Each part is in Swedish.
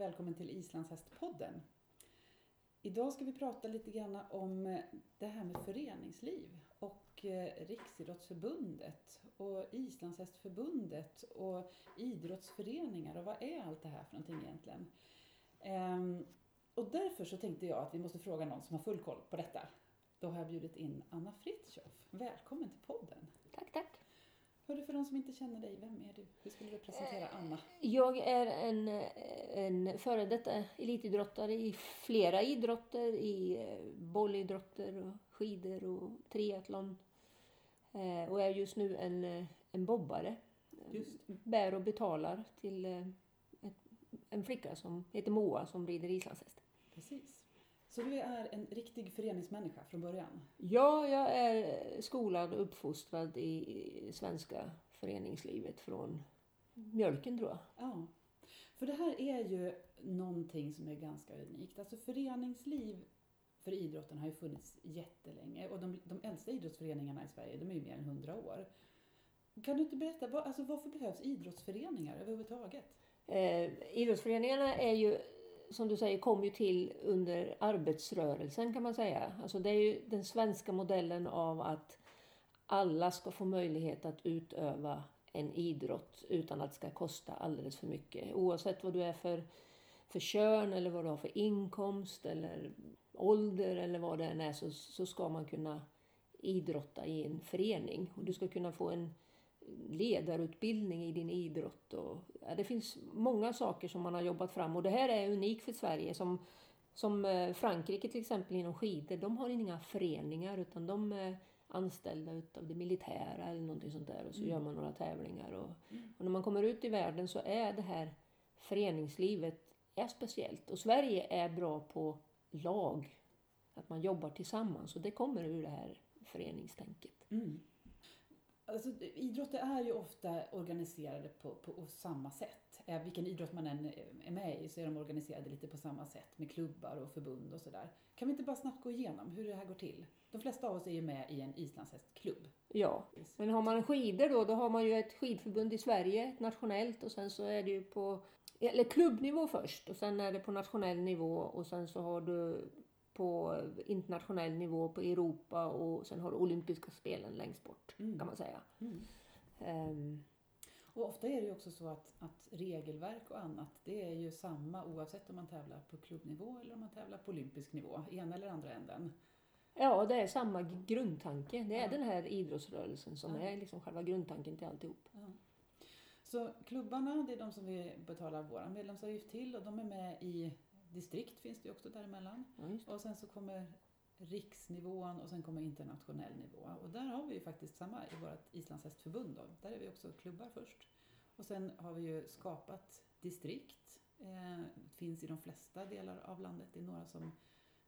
välkommen till Islandshästpodden. Idag ska vi prata lite grann om eh, det här med föreningsliv och eh, Riksidrottsförbundet och Islandshästförbundet och idrottsföreningar och vad är allt det här för någonting egentligen? Ehm, och därför så tänkte jag att vi måste fråga någon som har full koll på detta. Då har jag bjudit in Anna Fritjof. Välkommen till podden. Tack, tack. Hörru, för de som inte känner dig, vem är du? Hur skulle du presentera Eh, Anna? Jag är en, en före detta elitidrottare i flera idrotter, i eh, bollidrotter och skidor och triathlon. Eh, Och är just nu en, en bobbare. Just. Bär och betalar till ett, en flicka som heter Moa som rider islandshäst. Precis. Så du är en riktig föreningsmänniska från början? Ja, jag är skolad och uppfostrad i svenska föreningslivet från mjölken tror jag. Ja. För det här är ju någonting som är ganska unikt. Alltså föreningsliv för idrotten har ju funnits jättelänge och de, de äldsta idrottsföreningarna i Sverige de är ju mer än 100 år. Kan du inte berätta, vad, alltså varför behövs idrottsföreningar överhuvudtaget? Eh, idrottsföreningarna är ju, som du säger, kom ju till under arbetsrörelsen kan man säga. Alltså det är ju den svenska modellen av att alla ska få möjlighet att utöva en idrott utan att det ska kosta alldeles för mycket. Oavsett vad du är för, för kön eller vad du har för inkomst eller ålder eller vad det än är så, så ska man kunna idrotta i en förening. Och du ska kunna få en ledarutbildning i din idrott. Och, ja, det finns många saker som man har jobbat fram och det här är unikt för Sverige. Som, som eh, Frankrike till exempel inom skidor, de har inga föreningar utan de är anställda utav det militära eller någonting sånt där och så gör man några tävlingar. Och, och när man kommer ut i världen så är det här föreningslivet är speciellt och Sverige är bra på lag, att man jobbar tillsammans och det kommer ur det här föreningstänket. Mm. Alltså, idrotter är ju ofta organiserade på, på samma sätt. Eh, vilken idrott man än är med i så är de organiserade lite på samma sätt med klubbar och förbund och sådär. Kan vi inte bara snabbt gå igenom hur det här går till? De flesta av oss är ju med i en islandshästklubb. Ja, men har man skidor då, då har man ju ett skidförbund i Sverige, ett nationellt och sen så är det ju på eller klubbnivå först och sen är det på nationell nivå och sen så har du på internationell nivå på Europa och sen har du olympiska spelen längst bort kan man säga. Mm. Ehm, Och ofta är det ju också så att, att regelverk och annat, det är ju samma oavsett om man tävlar på klubbnivå eller om man tävlar på olympisk nivå, ena eller andra änden. ja, det är samma grundtanke. Det är Ja. den här idrottsrörelsen som är liksom själva grundtanken till alltihop. Ja. Så klubbarna, det är de som vi betalar vår medlemsavgift till och de är med i distrikt finns det ju också däremellan. Ja. Och sen så kommer riksnivån och sen kommer internationell nivå. Och där har vi ju faktiskt samma i vårt islandshästförbund. Då. Där är vi också klubbar först. Och sen har vi ju skapat distrikt. Eh, finns i de flesta delar av landet. Det är några som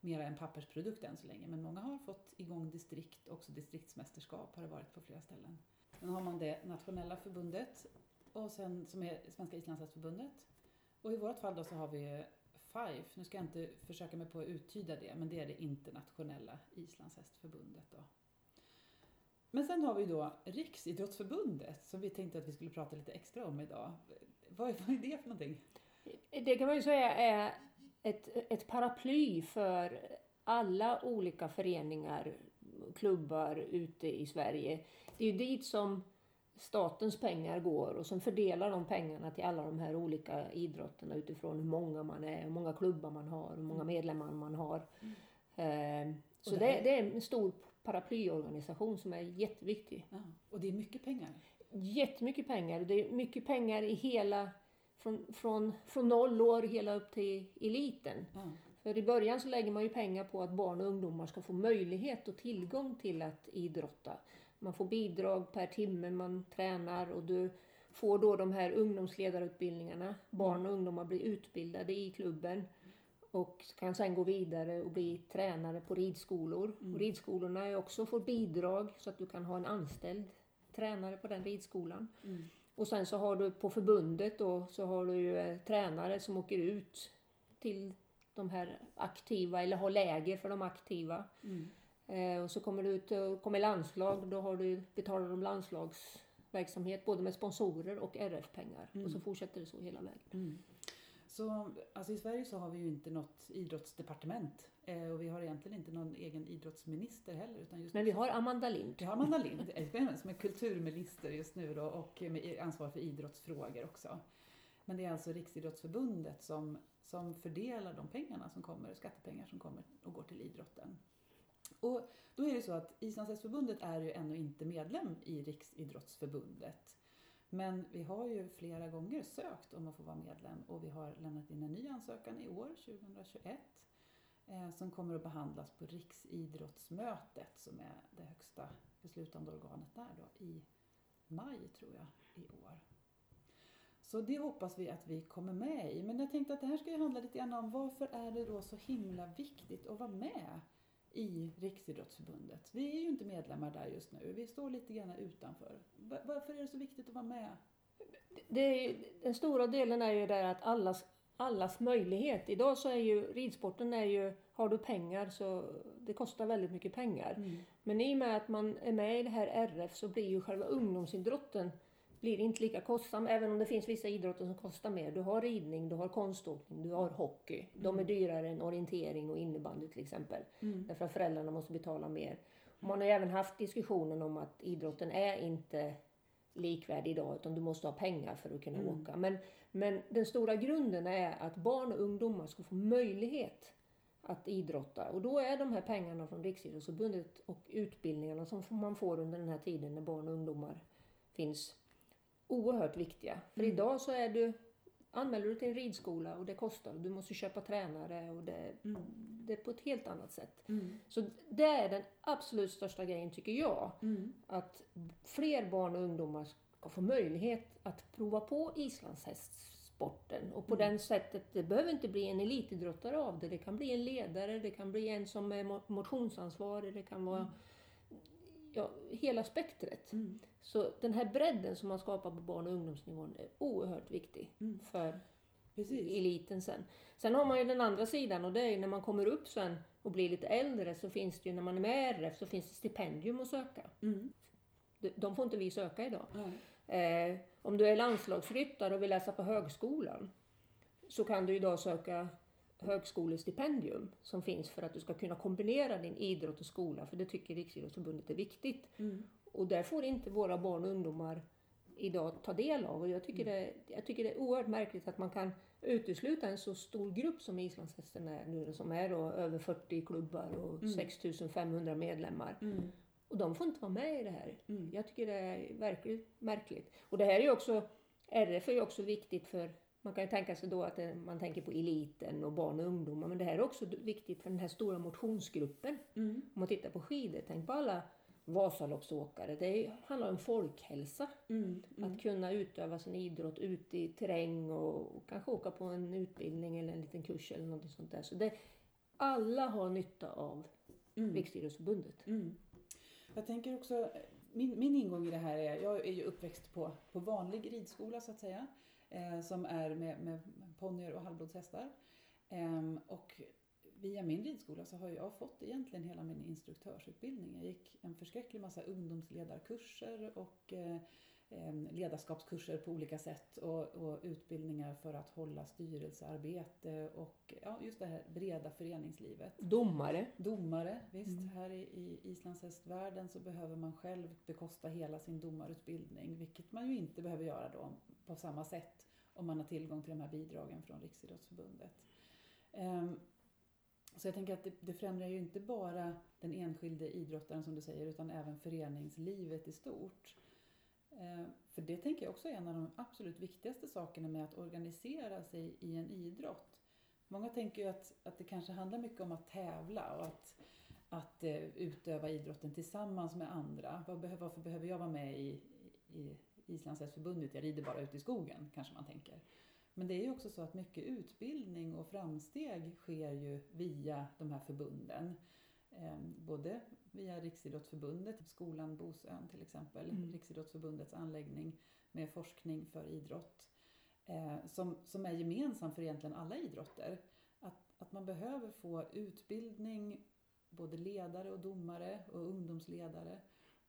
mera en pappersprodukt än så länge. Men många har fått igång distrikt, också distriktsmästerskap har det varit på flera ställen. Sen har man det nationella förbundet och sen, som är Svenska islandshästförbundet. Och i vårt fall då så har vi FIFE, nu ska jag inte försöka mig på att uttyda det, men det är det internationella islandshästförbundet då. Men sen har vi då Riksidrottsförbundet som vi tänkte att vi skulle prata lite extra om idag. Vad är, vad är det för någonting? Det kan man ju säga är ett, ett paraply för alla olika föreningar, klubbar ute i Sverige. Det är ju dit som statens pengar går och som fördelar de pengarna till alla de här olika idrotterna utifrån hur många man är, hur många klubbar man har, hur många medlemmar man har. Eh, Så Och det här- det är en stor paraplyorganisation som är jätteviktig. Ja, och det är mycket pengar. Jättemycket pengar. Det är mycket pengar i hela, från, från, från noll år hela upp till eliten. Ja. För i början så lägger man ju pengar på att barn och ungdomar ska få möjlighet och tillgång till att idrotta. Man får bidrag per timme man tränar och du får då de här ungdomsledarutbildningarna. Barn och ungdomar blir utbildade i klubben och kan sen gå vidare och bli tränare på ridskolor. Och ridskolorna är också får bidrag så att du kan ha en anställd tränare på den ridskolan. Och sen så har du på förbundet då så har du ju eh, tränare som åker ut till de här aktiva eller har läger för de aktiva. Eh, och så kommer du ut och kommer landslag, då har du, betalar de landslagsverksamhet både med sponsorer och RF-pengar. Och så fortsätter det så hela vägen. Så alltså i Sverige så har vi ju inte något idrottsdepartement eh, och vi har egentligen inte någon egen idrottsminister heller. Utan just Men vi har Amanda Lind. Vi har Amanda Lind eh, som är kulturminister just nu då, och med ansvar för idrottsfrågor också. Men det är alltså Riksidrottsförbundet som, som fördelar de pengarna som kommer, skattepengar som kommer och går till idrotten. Och då är det så att Islandshästförbundet är ju ännu inte medlem i Riksidrottsförbundet. Men vi har ju flera gånger sökt om att få vara medlem och vi har lämnat in en ny ansökan i år, 2021, eh, som kommer att behandlas på Riksidrottsmötet som är det högsta beslutande organet där då, i maj tror jag i år. Så det hoppas vi att vi kommer med i. Men jag tänkte att det här ska ju handla lite grann om varför är det då så himla viktigt att vara med i Riksidrottsförbundet. Vi är ju inte medlemmar där just nu. Vi står lite grann utanför. Varför är det så viktigt att vara med? Det är, den stora delen är ju där att allas, allas möjlighet. Idag så är ju ridsporten är ju, har du pengar så det kostar väldigt mycket pengar. Mm. Men i och med att man är med i det här RF så blir ju själva ungdomsidrotten blir inte lika kostsam, även om det finns vissa idrotter som kostar mer. Du har ridning, du har konståkning, du har hockey. De är mm. dyrare än orientering och innebandy till exempel. Mm. Därför att föräldrarna måste betala mer. Man har även haft diskussionen om att idrotten är inte likvärdig idag utan du måste ha pengar för att kunna mm. åka. Men, men den stora grunden är att barn och ungdomar ska få möjlighet att idrotta. Och då är de här pengarna från Riksidrottsförbundet och utbildningarna som man får under den här tiden när barn och ungdomar finns oerhört viktiga. För mm. idag så är du, anmäler du till en ridskola och det kostar. Du måste köpa tränare och det, mm. det är på ett helt annat sätt. Mm. Så det är den absolut största grejen tycker jag. Mm. Att fler barn och ungdomar ska få möjlighet att prova på islandshästsporten. Och på mm. den sättet, det behöver inte bli en elitidrottare av det. Det kan bli en ledare, det kan bli en som är motionsansvarig, det kan vara mm ja, hela spektret. Mm. Så den här bredden som man skapar på barn och ungdomsnivån är oerhört viktig mm. för Precis. eliten sen. Sen har man ju den andra sidan och det är när man kommer upp sen och blir lite äldre så finns det ju, när man är med RF så finns det stipendium att söka. Mm. De får inte vi söka idag. Eh, om du är landslagsryttare och vill läsa på högskolan så kan du idag söka högskolestipendium som finns för att du ska kunna kombinera din idrott och skola, för det tycker Riksidrottsförbundet är viktigt. Mm. Och där får inte våra barn och ungdomar idag ta del av. Och jag tycker, mm. det, jag tycker det är oerhört märkligt att man kan utesluta en så stor grupp som islandshästen är nu, som är då över 40 klubbar och mm. 6500 medlemmar. Mm. Och de får inte vara med i det här. Mm. Jag tycker det är verkligen märkligt. Och det här är ju också, RF är ju också viktigt för man kan ju tänka sig då att man tänker på eliten och barn och ungdomar, men det här är också viktigt för den här stora motionsgruppen. Mm. Om man tittar på skidor, tänk på alla Vasaloppsåkare. Det handlar om folkhälsa. Mm. Mm. Att kunna utöva sin idrott ute i terräng och, och, kanske åka på en utbildning eller en liten kurs eller något sånt där. Så det, alla har nytta av mm. Riksidrottsförbundet. Mm. Jag tänker också, min, min ingång i det här är, jag är ju uppväxt på, på vanlig ridskola så att säga som är med, med ponnyer och halvblodshästar. Eh, och via min ridskola så har jag fått egentligen hela min instruktörsutbildning. Jag gick en förskräcklig massa ungdomsledarkurser och eh, ledarskapskurser på olika sätt och, och, utbildningar för att hålla styrelsearbete och ja, just det här breda föreningslivet. Domare. Domare, visst. Mm. Här i, i islandshästvärlden så behöver man själv bekosta hela sin domarutbildning, vilket man ju inte behöver göra då på samma sätt om man har tillgång till de här bidragen från Riksidrottsförbundet. Ehm, så jag tänker att det, det främjar ju inte bara den enskilde idrottaren som du säger utan även föreningslivet i stort. Ehm, för det tänker jag också är en av de absolut viktigaste sakerna med att organisera sig i en idrott. Många tänker ju att, att det kanske handlar mycket om att tävla och att, att eh, utöva idrotten tillsammans med andra. Varför behöver jag vara med i, i Islandshästförbundet? Jag rider bara ute i skogen, kanske man tänker. Men det är ju också så att mycket utbildning och framsteg sker ju via de här förbunden. Ehm, både via Riksidrottsförbundet, skolan Bosön till exempel, mm. Riksidrottsförbundets anläggning med forskning för idrott eh, som, som är gemensam för egentligen alla idrotter. Att, att man behöver få utbildning, både ledare och domare och ungdomsledare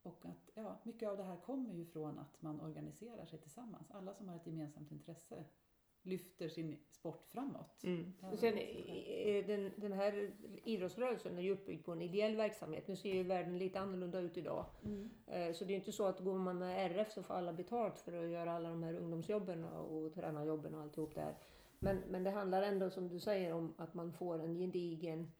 och att ja, mycket av det här kommer ju från att man organiserar sig tillsammans. Alla som har ett gemensamt intresse lyfter sin sport framåt. Mm. Och sen, absolut. eh, den, den här idrottsrörelsen är ju uppbyggd på en ideell verksamhet. Nu ser ju världen lite annorlunda ut idag. Mm. Eh, Så det är inte så att går man med RF så får alla betalt för att göra alla de här ungdomsjobben och tränarjobben och alltihop där. Men, men det handlar ändå som du säger om att man får en gedigen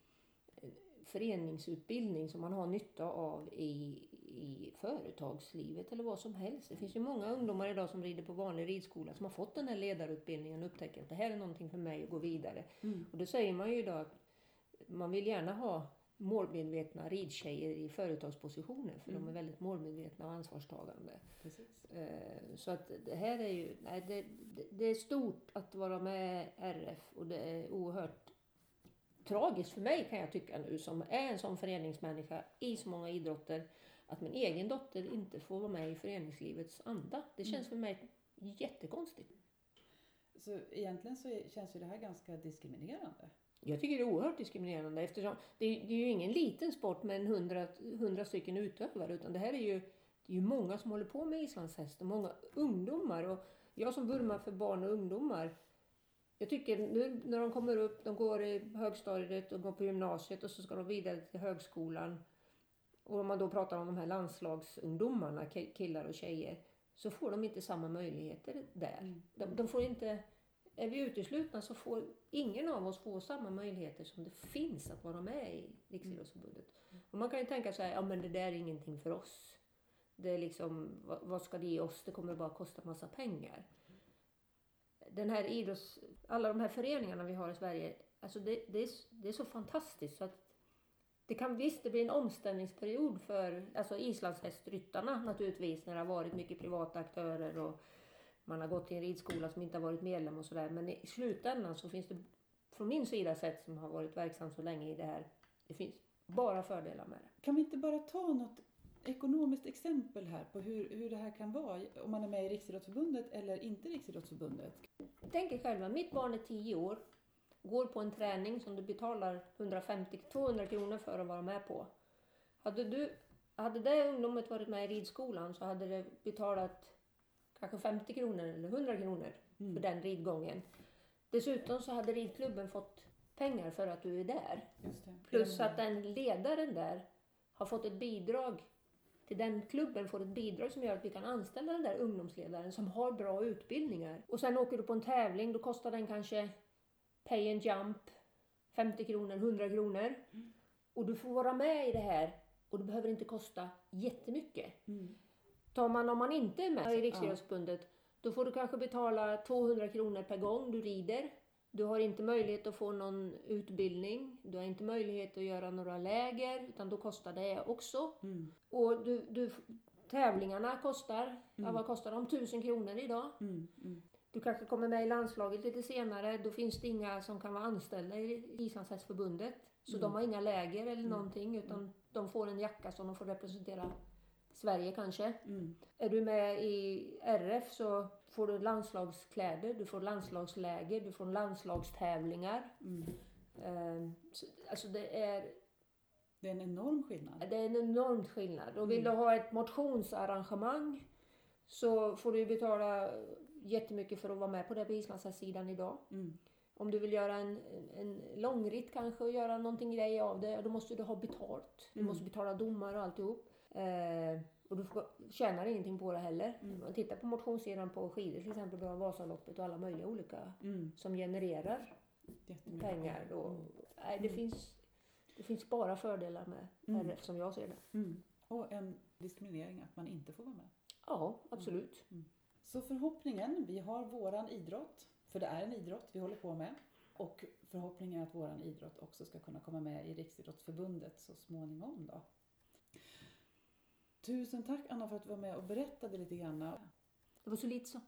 eh, föreningsutbildning som man har nytta av i, i företagslivet eller vad som helst. Det finns ju många ungdomar idag som rider på vanlig ridskola som har fått den här ledarutbildningen och upptäcker att det här är någonting för mig att gå vidare. Mm. Och det säger man ju idag att man vill gärna ha målmedvetna ridtjejer i företagspositioner för de Mm. är väldigt målmedvetna och ansvarstagande. Precis. Eh, Så att det här är ju, nej, det, det, det är stort att vara med RF och det är oerhört tragiskt för mig kan jag tycka nu som är en sån föreningsmänniska i så många idrotter att min egen dotter inte får vara med i föreningslivets anda. Det känns för mig jättekonstigt. Så egentligen så känns ju det här ganska diskriminerande. Jag tycker det är oerhört diskriminerande eftersom det är, det är ju ingen liten sport med en hundra, hundra stycken utövare utan det här är ju, det är ju många som håller på med islandshäst och många ungdomar. Och jag som vurmar för barn och ungdomar jag tycker nu när de kommer upp, de går i högstadiet och går på gymnasiet och så ska de vidare till högskolan. Och om man då pratar om de här landslagsungdomarna, ki- killar och tjejer, så får de inte samma möjligheter där. Mm. De, de får inte, är vi uteslutna så får ingen av oss få samma möjligheter som det finns att vara med i Riksidrottsförbundet. Och man kan ju tänka sig, ja men det där är ingenting för oss. Det är liksom, vad, vad ska det ge oss? Det kommer bara kosta massa pengar. Den här idrotts, alla de här föreningarna vi har i Sverige, alltså det, det, är, det är så fantastiskt så att det kan visst, det blir en omställningsperiod för alltså islandshästryttarna naturligtvis när det har varit mycket privata aktörer och man har gått till en ridskola som inte har varit medlem och sådär. Men i slutändan så finns det från min sida sett som har varit verksam så länge i det här, det finns bara fördelar med det. Kan vi inte bara ta något ekonomiskt exempel här på hur, hur det här kan vara om man är med i Riksidrottsförbundet eller inte Riksidrottsförbundet? Tänk er själva, mitt barn är 10 år, går på en träning som du betalar 150-200 kronor för att vara med på. Hade, du, hade det ungdomet varit med i ridskolan så hade det betalat kanske 50 kronor eller 100 kronor för Mm. den ridgången. Dessutom så hade ridklubben fått pengar för att du är där. Plus att den ledaren där har fått ett bidrag till den klubben får ett bidrag som gör att vi kan anställa den där ungdomsledaren som har bra utbildningar. Och sen åker du på en tävling, då kostar den kanske pay and jump 50 kronor, 100 kronor. Och du får vara med i det här och det behöver inte kosta jättemycket. Mm. Tar man om man inte är med i Riksidrottsförbundet då får du kanske betala 200 kronor per gång du rider. Du har inte möjlighet att få någon utbildning. Du har inte möjlighet att göra några läger utan då kostar det också. Mm. Och du, du, tävlingarna kostar, ja, Mm. vad kostar de? 1000 kronor idag. Mm. Mm. Du kanske kommer med i landslaget lite senare. Då finns det inga som kan vara anställda i Islandshästförbundet. Så Mm. de har inga läger eller Mm. någonting utan de får en jacka som de får representera Sverige kanske. Mm. Är du med i RF så får du landslagskläder, du får landslagsläger, du får landslagstävlingar. Mm. Eh, så- Alltså det är, Det är en enorm skillnad. det är en enorm skillnad. Och vill Mm. du ha ett motionsarrangemang så får du betala jättemycket för att vara med på det på islandshästsidan idag. Mm. Om du vill göra en, en långritt kanske och göra någonting grej av det, då måste du ha betalt. Du Mm. måste betala domar och alltihop. Eh, och du får, tjänar ingenting på det heller. Mm. Man tittar på motionssidan på skidor till exempel, har Vasaloppet och alla möjliga olika Mm. som genererar pengar. Och, Mm. nej, det, Mm. finns, det finns bara fördelar med Mm. RF som jag ser det. Mm. Och en diskriminering att man inte får vara med. Ja, absolut. Så förhoppningen, vi har våran idrott, för det är en idrott vi håller på med. Och förhoppningen är att våran idrott också ska kunna komma med i Riksidrottsförbundet så småningom då. Tusen tack Anna för att du var med och berättade lite grann. Det var så lite så.